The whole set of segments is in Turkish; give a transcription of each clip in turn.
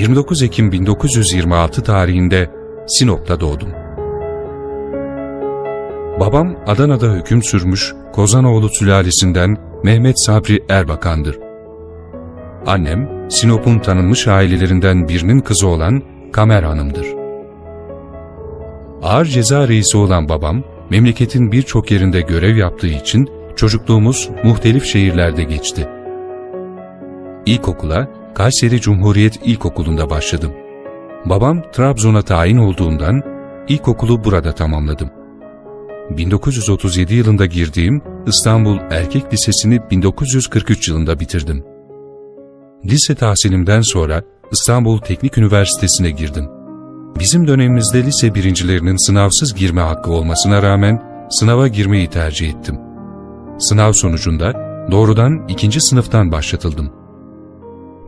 ...29 Ekim 1926 tarihinde Sinop'ta doğdum. Babam Adana'da hüküm sürmüş Kozanoğlu sülalesinden Mehmet Sabri Erbakan'dır. Annem, Sinop'un tanınmış ailelerinden birinin kızı olan Kamer Hanım'dır. Ağır ceza reisi olan babam, memleketin birçok yerinde görev yaptığı için çocukluğumuz muhtelif şehirlerde geçti. İlkokula Kayseri Cumhuriyet İlkokulu'nda başladım. Babam Trabzon'a tayin olduğundan ilkokulu burada tamamladım. 1937 yılında girdiğim İstanbul Erkek Lisesi'ni 1943 yılında bitirdim. Lise tahsilimden sonra İstanbul Teknik Üniversitesi'ne girdim. Bizim dönemimizde lise birincilerinin sınavsız girme hakkı olmasına rağmen sınava girmeyi tercih ettim. Sınav sonucunda doğrudan ikinci sınıftan başlatıldım.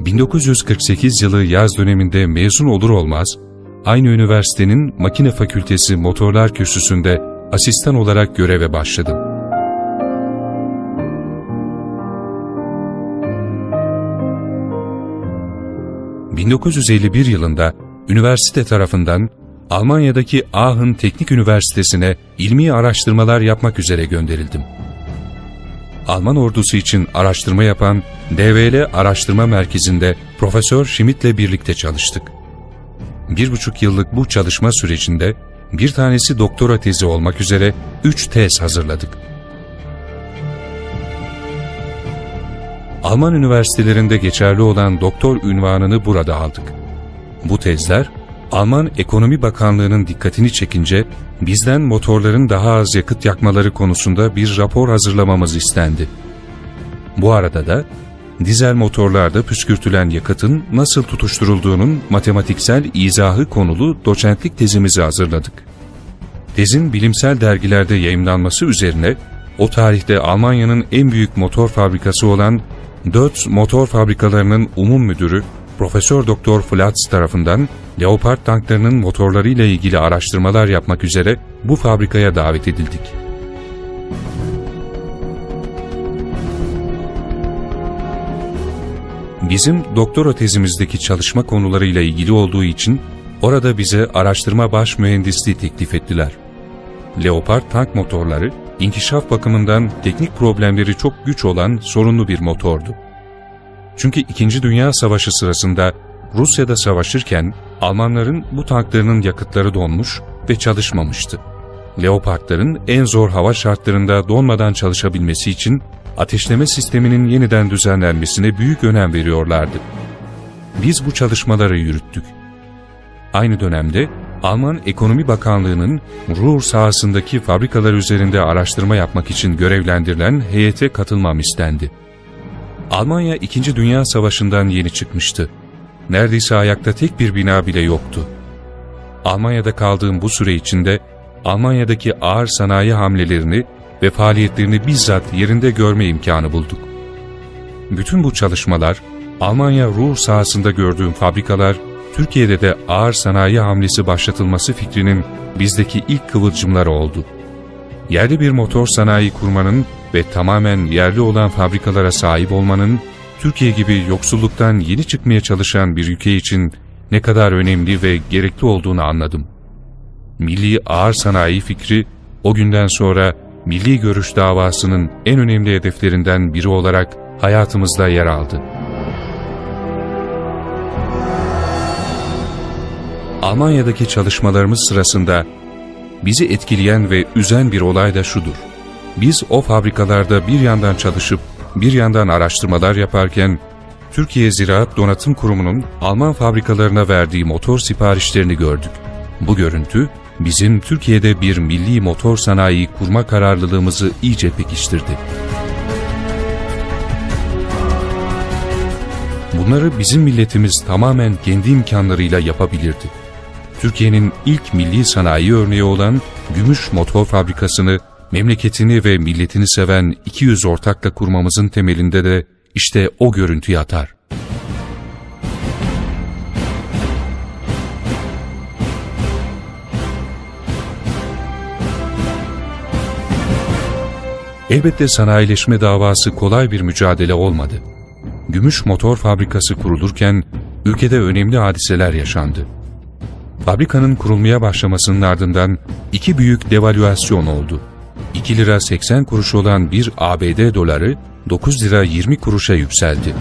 1948 yılı yaz döneminde mezun olur olmaz, aynı üniversitenin Makine Fakültesi Motorlar Kürsüsü'nde asistan olarak göreve başladım. ...1951 yılında üniversite tarafından Almanya'daki Aachen Teknik Üniversitesi'ne ilmi araştırmalar yapmak üzere gönderildim. Alman ordusu için araştırma yapan DVL Araştırma Merkezi'nde Profesör Schmidt'le birlikte çalıştık. Bir buçuk yıllık bu çalışma sürecinde bir tanesi doktora tezi olmak üzere üç tez hazırladık. Alman üniversitelerinde geçerli olan doktor ünvanını burada aldık. Bu tezler, Alman Ekonomi Bakanlığı'nın dikkatini çekince bizden motorların daha az yakıt yakmaları konusunda bir rapor hazırlamamız istendi. Bu arada da dizel motorlarda püskürtülen yakıtın nasıl tutuşturulduğunun matematiksel izahı konulu doçentlik tezimizi hazırladık. Tezin bilimsel dergilerde yayımlanması üzerine o tarihte Almanya'nın en büyük motor fabrikası olan Dötz Motor Fabrikalarının umum müdürü Profesör Doktor Flatz tarafından Leopard tanklarının motorlarıyla ilgili araştırmalar yapmak üzere bu fabrikaya davet edildik. Bizim doktora tezimizdeki çalışma konularıyla ilgili olduğu için orada bize araştırma baş mühendisliği teklif ettiler. Leopard tank motorları, inkişaf bakımından teknik problemleri çok güç olan sorunlu bir motordu. Çünkü İkinci Dünya Savaşı sırasında Rusya'da savaşırken Almanların bu tanklarının yakıtları donmuş ve çalışmamıştı. Leopardların en zor hava şartlarında donmadan çalışabilmesi için ateşleme sisteminin yeniden düzenlenmesine büyük önem veriyorlardı. Biz bu çalışmaları yürüttük. Aynı dönemde Alman Ekonomi Bakanlığı'nın Ruhr sahasındaki fabrikalar üzerinde araştırma yapmak için görevlendirilen heyete katılmam istendi. Almanya 2. Dünya Savaşı'ndan yeni çıkmıştı. Neredeyse ayakta tek bir bina bile yoktu. Almanya'da kaldığım bu süre içinde Almanya'daki ağır sanayi hamlelerini ve faaliyetlerini bizzat yerinde görme imkanı bulduk. Bütün bu çalışmalar, Almanya Ruhr sahasında gördüğüm fabrikalar, Türkiye'de de ağır sanayi hamlesi başlatılması fikrinin bizdeki ilk kıvılcımları oldu. Yerli bir motor sanayi kurmanın ve tamamen yerli olan fabrikalara sahip olmanın, Türkiye gibi yoksulluktan yeni çıkmaya çalışan bir ülke için ne kadar önemli ve gerekli olduğunu anladım. Milli ağır sanayi fikri o günden sonra milli görüş davasının en önemli hedeflerinden biri olarak hayatımızda yer aldı. Almanya'daki çalışmalarımız sırasında bizi etkileyen ve üzen bir olay da şudur. Biz o fabrikalarda bir yandan çalışıp bir yandan araştırmalar yaparken Türkiye Ziraat Donatım Kurumu'nun Alman fabrikalarına verdiği motor siparişlerini gördük. Bu görüntü bizim Türkiye'de bir milli motor sanayi kurma kararlılığımızı iyice pekiştirdi. Bunları bizim milletimiz tamamen kendi imkanlarıyla yapabilirdi. Türkiye'nin ilk milli sanayi örneği olan Gümüş Motor Fabrikası'nı memleketini ve milletini seven 200 ortakla kurmamızın temelinde de işte o görüntü yatar. Elbette sanayileşme davası kolay bir mücadele olmadı. Gümüş Motor Fabrikası kurulurken ülkede önemli hadiseler yaşandı. Fabrikanın kurulmaya başlamasının ardından iki büyük devalüasyon oldu. 2 lira 80 kuruş olan bir ABD doları 9 lira 20 kuruşa yükseldi.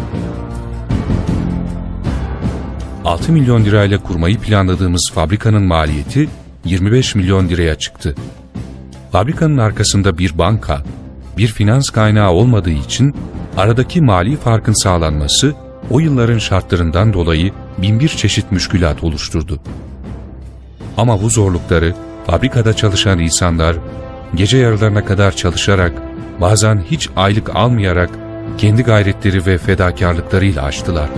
6 milyon lirayla kurmayı planladığımız fabrikanın maliyeti 25 milyon liraya çıktı. Fabrikanın arkasında bir banka, bir finans kaynağı olmadığı için aradaki mali farkın sağlanması o yılların şartlarından dolayı binbir çeşit müşkülat oluşturdu. Ama bu zorlukları fabrikada çalışan insanlar gece yarılarına kadar çalışarak, bazen hiç aylık almayarak kendi gayretleri ve fedakarlıklarıyla aştılar.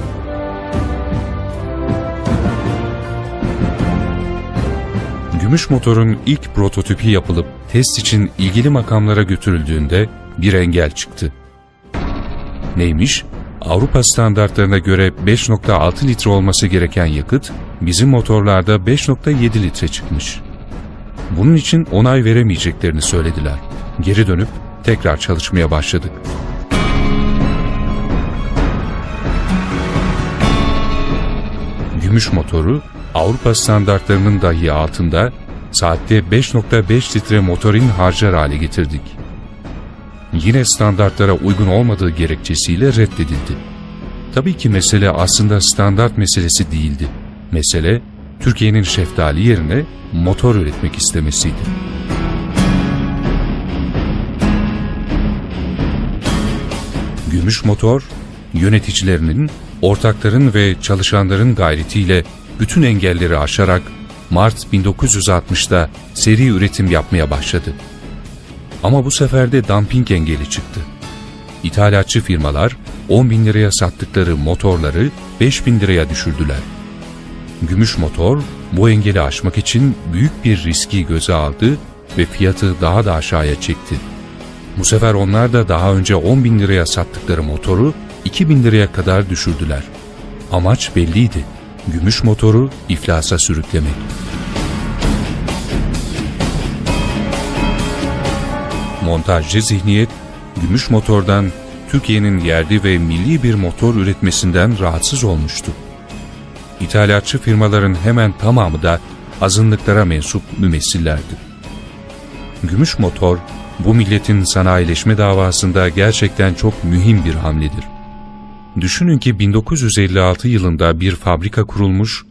Gümüş motorun ilk prototipi yapılıp test için ilgili makamlara götürüldüğünde bir engel çıktı. Neymiş? Avrupa standartlarına göre 5.6 litre olması gereken yakıt, bizim motorlarda 5.7 litre çıkmış. Bunun için onay veremeyeceklerini söylediler. Geri dönüp tekrar çalışmaya başladık. Gümüş motoru Avrupa standartlarının dahi altında saatte 5.5 litre motorin harcar hale getirdik. Yine standartlara uygun olmadığı gerekçesiyle reddedildi. Tabii ki mesele aslında standart meselesi değildi. Mesele Türkiye'nin şeftali yerine motor üretmek istemesiydi. Gümüş motor, yöneticilerinin, ortakların ve çalışanların gayretiyle bütün engelleri aşarak Mart 1960'da seri üretim yapmaya başladı. Ama bu sefer de dumping engeli çıktı. İthalatçı firmalar 10 bin liraya sattıkları motorları 5 bin liraya düşürdüler. Gümüş motor bu engeli aşmak için büyük bir riski göze aldı ve fiyatı daha da aşağıya çekti. Bu sefer onlar da daha önce 10 bin liraya sattıkları motoru 2 bin liraya kadar düşürdüler. Amaç belliydi. Gümüş motoru iflasa sürüklemek. Montajcı zihniyet, gümüş motordan Türkiye'nin yerli ve milli bir motor üretmesinden rahatsız olmuştu. İthalatçı firmaların hemen tamamı da azınlıklara mensup mümessillerdi. Gümüş motor, bu milletin sanayileşme davasında gerçekten çok mühim bir hamledir. Düşünün ki 1956 yılında bir fabrika kurulmuş,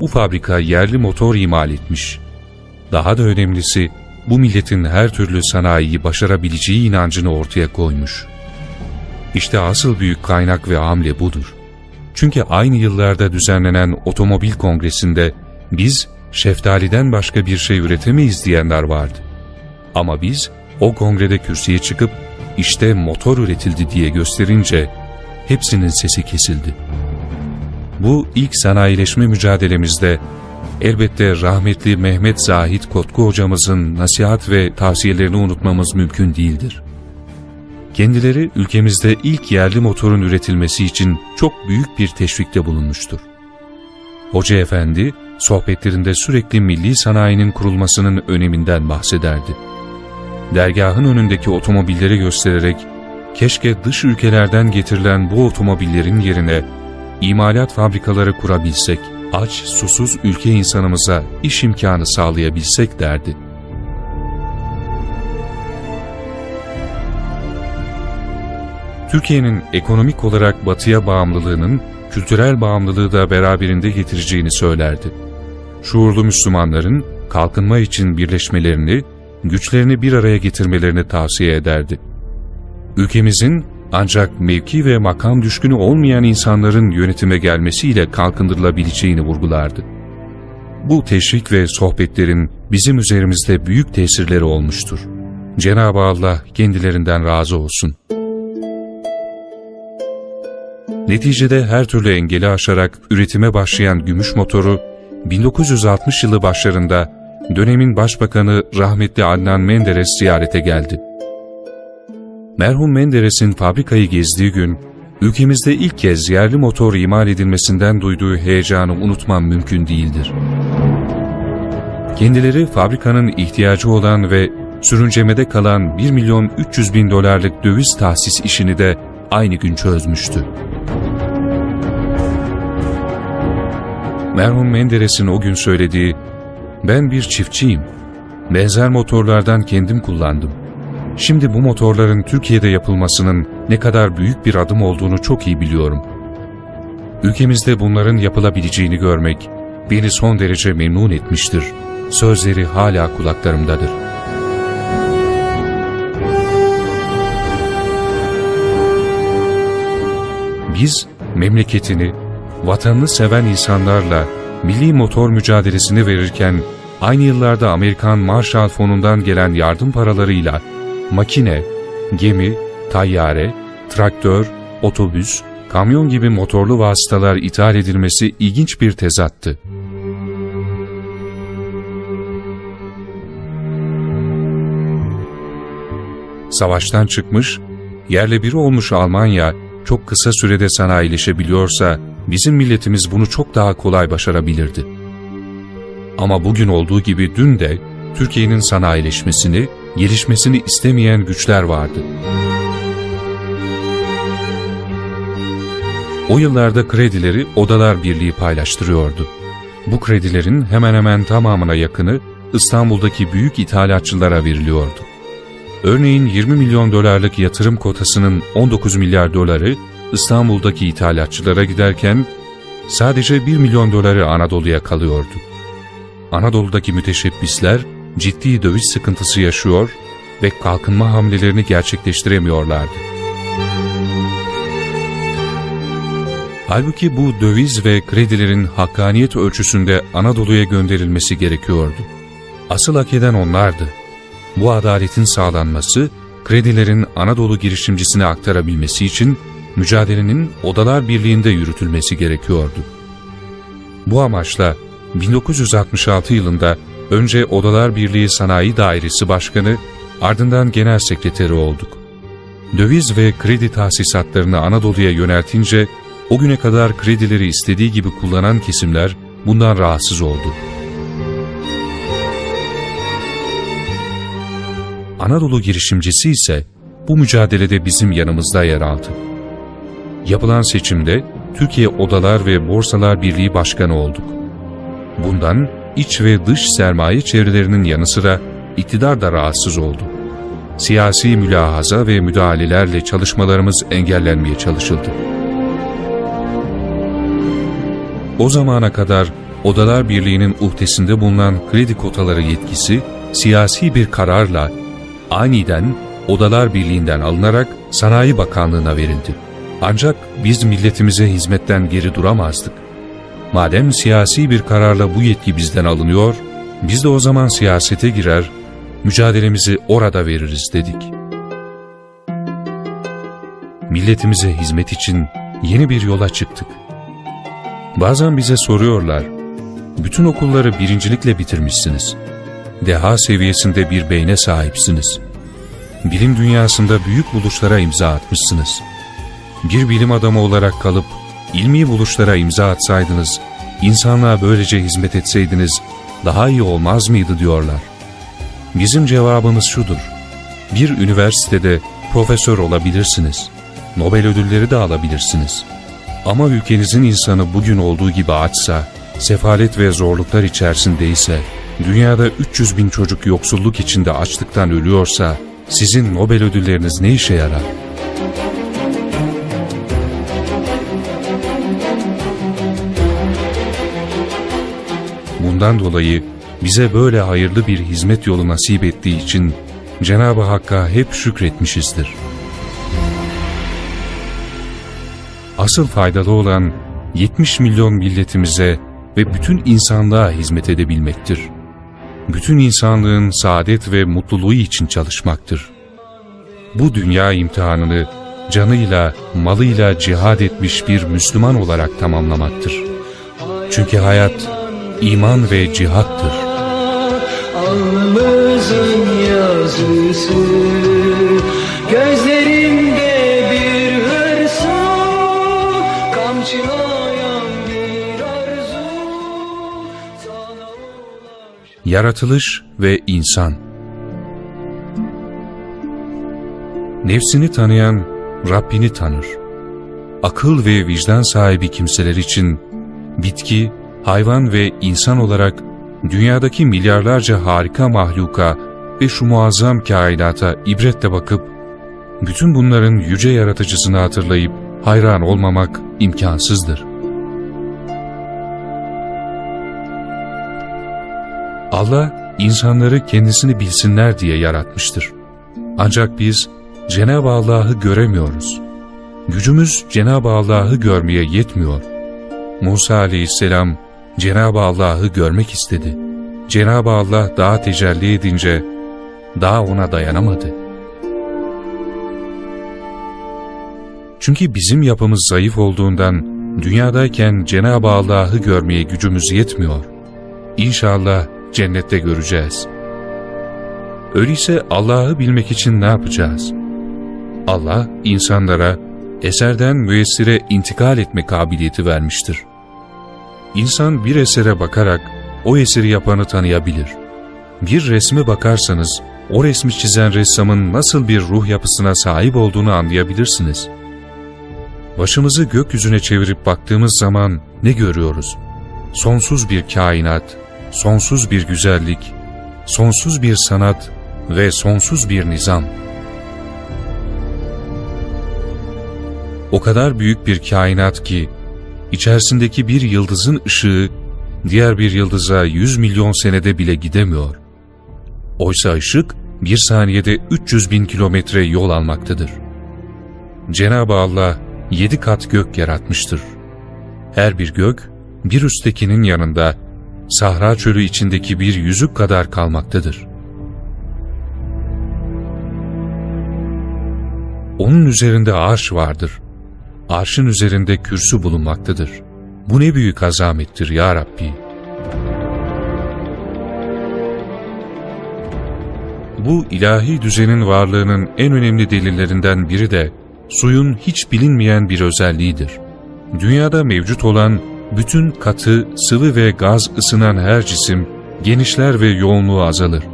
bu fabrika yerli motor imal etmiş. Daha da önemlisi, bu milletin her türlü sanayiyi başarabileceği inancını ortaya koymuş. İşte asıl büyük kaynak ve hamle budur. Çünkü aynı yıllarda düzenlenen otomobil kongresinde biz şeftaliden başka bir şey üretemeyiz diyenler vardı. Ama biz o kongrede kürsüye çıkıp işte motor üretildi diye gösterince hepsinin sesi kesildi. Bu ilk sanayileşme mücadelemizde elbette rahmetli Mehmet Zahit Kotku hocamızın nasihat ve tavsiyelerini unutmamız mümkün değildir. Kendileri ülkemizde ilk yerli motorun üretilmesi için çok büyük bir teşvikte bulunmuştur. Hoca Efendi, sohbetlerinde sürekli milli sanayinin kurulmasının öneminden bahsederdi. Dergahın önündeki otomobilleri göstererek, keşke dış ülkelerden getirilen bu otomobillerin yerine imalat fabrikaları kurabilsek, aç, susuz ülke insanımıza iş imkanı sağlayabilsek derdi. Türkiye'nin ekonomik olarak batıya bağımlılığının kültürel bağımlılığı da beraberinde getireceğini söylerdi. Şuurlu Müslümanların kalkınma için birleşmelerini, güçlerini bir araya getirmelerini tavsiye ederdi. Ülkemizin ancak mevki ve makam düşkünü olmayan insanların yönetime gelmesiyle kalkındırılabileceğini vurgulardı. Bu teşvik ve sohbetlerin bizim üzerimizde büyük tesirleri olmuştur. Cenab-ı Allah kendilerinden razı olsun. Neticede her türlü engeli aşarak üretime başlayan gümüş motoru, 1960 yılı başlarında dönemin başbakanı rahmetli Adnan Menderes ziyarete geldi. Merhum Menderes'in fabrikayı gezdiği gün, ülkemizde ilk kez yerli motor imal edilmesinden duyduğu heyecanı unutmam mümkün değildir. Kendileri fabrikanın ihtiyacı olan ve sürüncemede kalan 1 milyon 300 bin dolarlık döviz tahsis işini de aynı gün çözmüştü. Merhum Menderes'in o gün söylediği, ben bir çiftçiyim, benzer motorlardan kendim kullandım. Şimdi bu motorların Türkiye'de yapılmasının ne kadar büyük bir adım olduğunu çok iyi biliyorum. Ülkemizde bunların yapılabileceğini görmek beni son derece memnun etmiştir. Sözleri hala kulaklarımdadır. Biz memleketini, vatanını seven insanlarla milli motor mücadelesini verirken aynı yıllarda Amerikan Marshall Fonu'ndan gelen yardım paralarıyla makine, gemi, tayyare, traktör, otobüs, kamyon gibi motorlu vasıtalar ithal edilmesi ilginç bir tezattı. Savaştan çıkmış, yerle biri olmuş Almanya çok kısa sürede sanayileşebiliyorsa bizim milletimiz bunu çok daha kolay başarabilirdi. Ama bugün olduğu gibi dün de Türkiye'nin sanayileşmesini, gelişmesini istemeyen güçler vardı. O yıllarda kredileri Odalar Birliği paylaştırıyordu. Bu kredilerin hemen hemen tamamına yakını İstanbul'daki büyük ithalatçılara veriliyordu. Örneğin 20 milyon dolarlık yatırım kotasının 19 milyar doları İstanbul'daki ithalatçılara giderken sadece 1 milyon doları Anadolu'ya kalıyordu. Anadolu'daki müteşebbisler ciddi döviz sıkıntısı yaşıyor ve kalkınma hamlelerini gerçekleştiremiyorlardı. Halbuki bu döviz ve kredilerin hakkaniyet ölçüsünde Anadolu'ya gönderilmesi gerekiyordu. Asıl hak eden onlardı. Bu adaletin sağlanması, kredilerin Anadolu girişimcisine aktarabilmesi için mücadelenin Odalar Birliği'nde yürütülmesi gerekiyordu. Bu amaçla 1966 yılında önce Odalar Birliği Sanayi Dairesi Başkanı, ardından Genel Sekreteri olduk. Döviz ve kredi tahsisatlarını Anadolu'ya yöneltince, o güne kadar kredileri istediği gibi kullanan kesimler bundan rahatsız oldu. Anadolu girişimcisi ise bu mücadelede bizim yanımızda yer aldı. Yapılan seçimde Türkiye Odalar ve Borsalar Birliği Başkanı olduk. Bundan iç ve dış sermaye çevrelerinin yanı sıra iktidar da rahatsız oldu. Siyasi mülahaza ve müdahalelerle çalışmalarımız engellenmeye çalışıldı. O zamana kadar Odalar Birliği'nin uhdesinde bulunan kredi kotaları yetkisi siyasi bir kararla aniden Odalar Birliği'nden alınarak Sanayi Bakanlığı'na verildi. Ancak biz milletimize hizmetten geri duramazdık. Madem siyasi bir kararla bu yetki bizden alınıyor, biz de o zaman siyasete girer, mücadelemizi orada veririz dedik. Milletimize hizmet için yeni bir yola çıktık. Bazen bize soruyorlar, Bütün okulları birincilikle bitirmişsiniz. Deha seviyesinde bir beyne sahipsiniz. Bilim dünyasında büyük buluşlara imza atmışsınız. Bir bilim adamı olarak kalıp ilmi buluşlara imza atsaydınız, insanlığa böylece hizmet etseydiniz daha iyi olmaz mıydı diyorlar. Bizim cevabımız şudur. Bir üniversitede profesör olabilirsiniz. Nobel ödülleri de alabilirsiniz. Ama ülkenizin insanı bugün olduğu gibi açsa, sefalet ve zorluklar içerisindeyse, dünyada 300 bin çocuk yoksulluk içinde açlıktan ölüyorsa, sizin Nobel ödülleriniz ne işe yarar? Bundan dolayı bize böyle hayırlı bir hizmet yolu nasip ettiği için Cenab-ı Hakk'a hep şükretmişizdir. Asıl faydalı olan 70 milyon milletimize ve bütün insanlığa hizmet edebilmektir. Bütün insanlığın saadet ve mutluluğu için çalışmaktır. Bu dünya imtihanını canıyla, malıyla cihad etmiş bir Müslüman olarak tamamlamaktır. Çünkü hayat iman ve cihattır. Alnımızın yazısı Gözlerimde bir hırsı Kamçılayan bir arzu Yaratılış ve insan Nefsini tanıyan Rabbini tanır. Akıl ve vicdan sahibi kimseler için bitki, hayvan ve insan olarak dünyadaki milyarlarca harika mahluka ve şu muazzam kainata ibretle bakıp bütün bunların yüce yaratıcısını hatırlayıp hayran olmamak imkansızdır. Allah insanları kendisini bilsinler diye yaratmıştır. Ancak biz Cenab-ı Allah'ı göremiyoruz. Gücümüz Cenab-ı Allah'ı görmeye yetmiyor. Musa aleyhisselam Cenab-ı Allah'ı görmek istedi. Cenab-ı Allah dağa tecelli edince dağ ona dayanamadı. Çünkü bizim yapımız zayıf olduğundan dünyadayken Cenab-ı Allah'ı görmeye gücümüz yetmiyor. İnşallah cennette göreceğiz. Öyleyse Allah'ı bilmek için ne yapacağız? Allah insanlara eserden müessire intikal etme kabiliyeti vermiştir. İnsan bir esere bakarak o eseri yapanı tanıyabilir. Bir resme bakarsanız o resmi çizen ressamın nasıl bir ruh yapısına sahip olduğunu anlayabilirsiniz. Başımızı gökyüzüne çevirip baktığımız zaman ne görüyoruz? Sonsuz bir kainat, sonsuz bir güzellik, sonsuz bir sanat ve sonsuz bir nizam. O kadar büyük bir kainat ki, içerisindeki bir yıldızın ışığı, diğer bir yıldıza 100 milyon senede bile gidemiyor. Oysa ışık, bir saniyede 300 bin kilometre yol almaktadır. Cenab-ı Allah yedi kat gök yaratmıştır. Her bir gök, bir üsttekinin yanında, Sahra çölü içindeki bir yüzük kadar kalmaktadır. Onun üzerinde arş vardır. Arşın üzerinde kürsü bulunmaktadır. Bu ne büyük azamettir ya Rabbi. Bu ilahi düzenin varlığının en önemli delillerinden biri de suyun hiç bilinmeyen bir özelliğidir. Dünyada mevcut olan bütün katı, sıvı ve gaz ısınan her cisim genişler ve yoğunluğu azalır.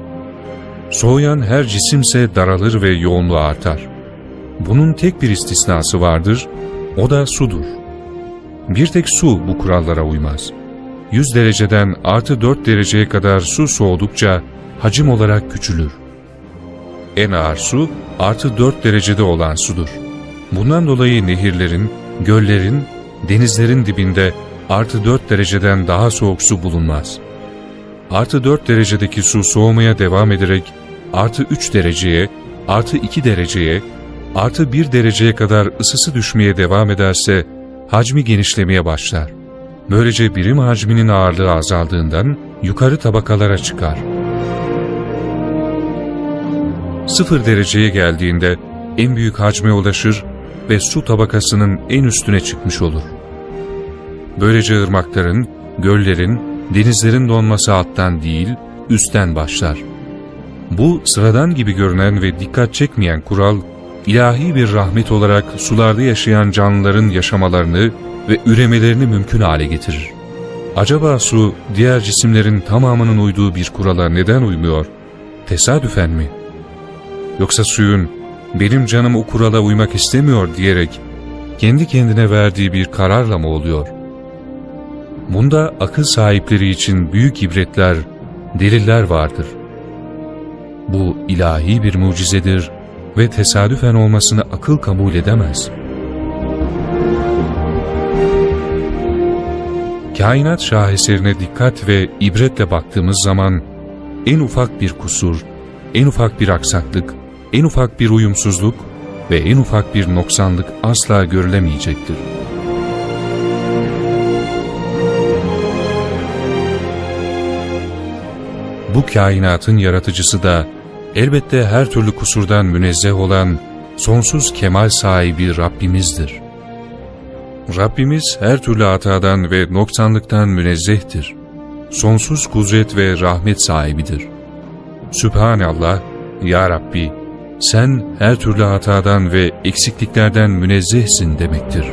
Soğuyan her cisimse daralır ve yoğunluğu artar. Bunun tek bir istisnası vardır, o da sudur. Bir tek su bu kurallara uymaz. 100 dereceden artı 4 dereceye kadar su soğudukça hacim olarak küçülür. En ağır su artı 4 derecede olan sudur. Bundan dolayı nehirlerin, göllerin, denizlerin dibinde artı 4 dereceden daha soğuk su bulunmaz. Artı 4 derecedeki su soğumaya devam ederek artı 3 dereceye, artı 2 dereceye, artı 1 dereceye kadar ısısı düşmeye devam ederse hacmi genişlemeye başlar. Böylece birim hacminin ağırlığı azaldığından yukarı tabakalara çıkar. Sıfır dereceye geldiğinde en büyük hacme ulaşır ve su tabakasının en üstüne çıkmış olur. Böylece ırmakların, göllerin, denizlerin donması alttan değil, üstten başlar. Bu sıradan gibi görünen ve dikkat çekmeyen kural, ilahi bir rahmet olarak sularda yaşayan canlıların yaşamalarını ve üremelerini mümkün hale getirir. Acaba su, diğer cisimlerin tamamının uyduğu bir kurala neden uymuyor? Tesadüfen mi? Yoksa suyun, benim canım o kurala uymak istemiyor diyerek, kendi kendine verdiği bir kararla mı oluyor? Bunda akıl sahipleri için büyük ibretler, deliller vardır. Bu ilahi bir mucizedir ve tesadüfen olmasını akıl kabul edemez. Kainat şaheserine dikkat ve ibretle baktığımız zaman en ufak bir kusur, en ufak bir aksaklık, en ufak bir uyumsuzluk ve en ufak bir noksanlık asla görülemeyecektir. Bu kainatın yaratıcısı da elbette her türlü kusurdan münezzeh olan sonsuz kemal sahibi Rabbimizdir. Rabbimiz her türlü hatadan ve noksanlıktan münezzehtir. Sonsuz kudret ve rahmet sahibidir. Sübhanallah, Ya Rabbi, sen her türlü hatadan ve eksikliklerden münezzehsin demektir.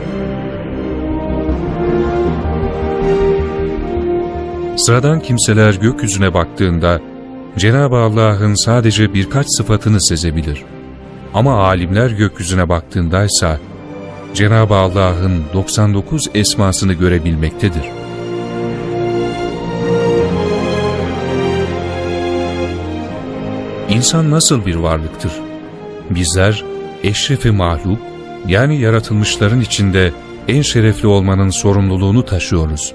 Sıradan kimseler gökyüzüne baktığında Cenab-ı Allah'ın sadece birkaç sıfatını sezebilir. Ama alimler gökyüzüne baktığındaysa Cenab-ı Allah'ın 99 esmasını görebilmektedir. İnsan nasıl bir varlıktır? Bizler eşrefi mahluk, yani yaratılmışların içinde en şerefli olmanın sorumluluğunu taşıyoruz.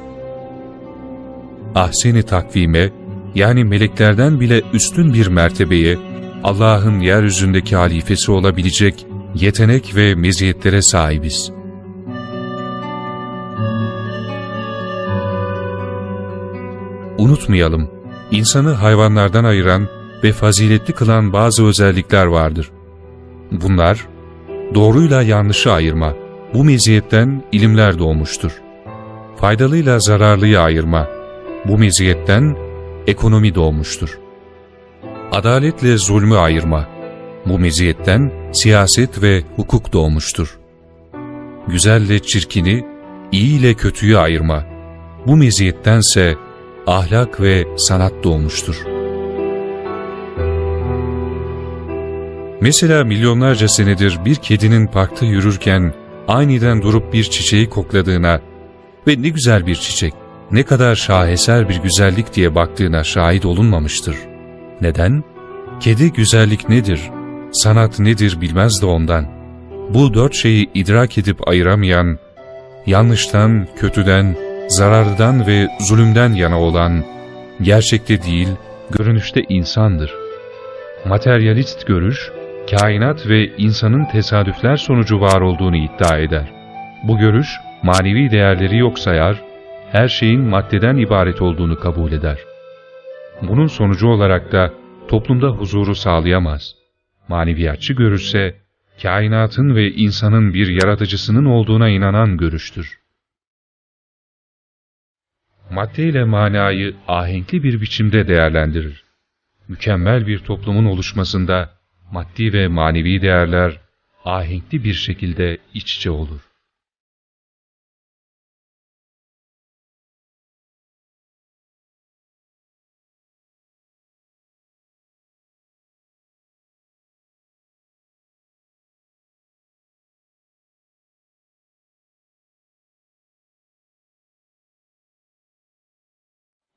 Ahseni takvime, yani meleklerden bile üstün bir mertebeye, Allah'ın yeryüzündeki halifesi olabilecek yetenek ve meziyetlere sahibiz. Unutmayalım, insanı hayvanlardan ayıran ve faziletli kılan bazı özellikler vardır. Bunlar, doğruyla yanlışı ayırma, bu meziyetten ilimler doğmuştur. Faydalıyla zararlıyı ayırma, bu meziyetten ekonomi doğmuştur. Adaletle zulmü ayırma, bu meziyetten siyaset ve hukuk doğmuştur. Güzelle çirkini, iyi ile kötüyü ayırma, bu meziyettense ahlak ve sanat doğmuştur. Mesela milyonlarca senedir bir kedinin parkta yürürken aniden durup bir çiçeği kokladığına ve ne güzel bir çiçek, ne kadar şaheser bir güzellik diye baktığına şahit olunmamıştır. Neden? Kedi güzellik nedir, sanat nedir bilmez de ondan. Bu dört şeyi idrak edip ayıramayan, yanlıştan, kötüden, zarardan ve zulümden yana olan, gerçekte değil, görünüşte insandır. Materyalist görüş, kainat ve insanın tesadüfler sonucu var olduğunu iddia eder. Bu görüş, manevi değerleri yok sayar, her şeyin maddeden ibaret olduğunu kabul eder. Bunun sonucu olarak da toplumda huzuru sağlayamaz. Maneviyatçı görüşse, kainatın ve insanın bir yaratıcısının olduğuna inanan görüştür. Madde ile manayı ahenkli bir biçimde değerlendirir. Mükemmel bir toplumun oluşmasında maddi ve manevi değerler ahenkli bir şekilde iç içe olur.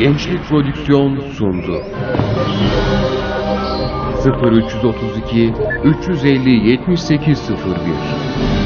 Gençlik Prodüksiyon sundu. 0332 350 7801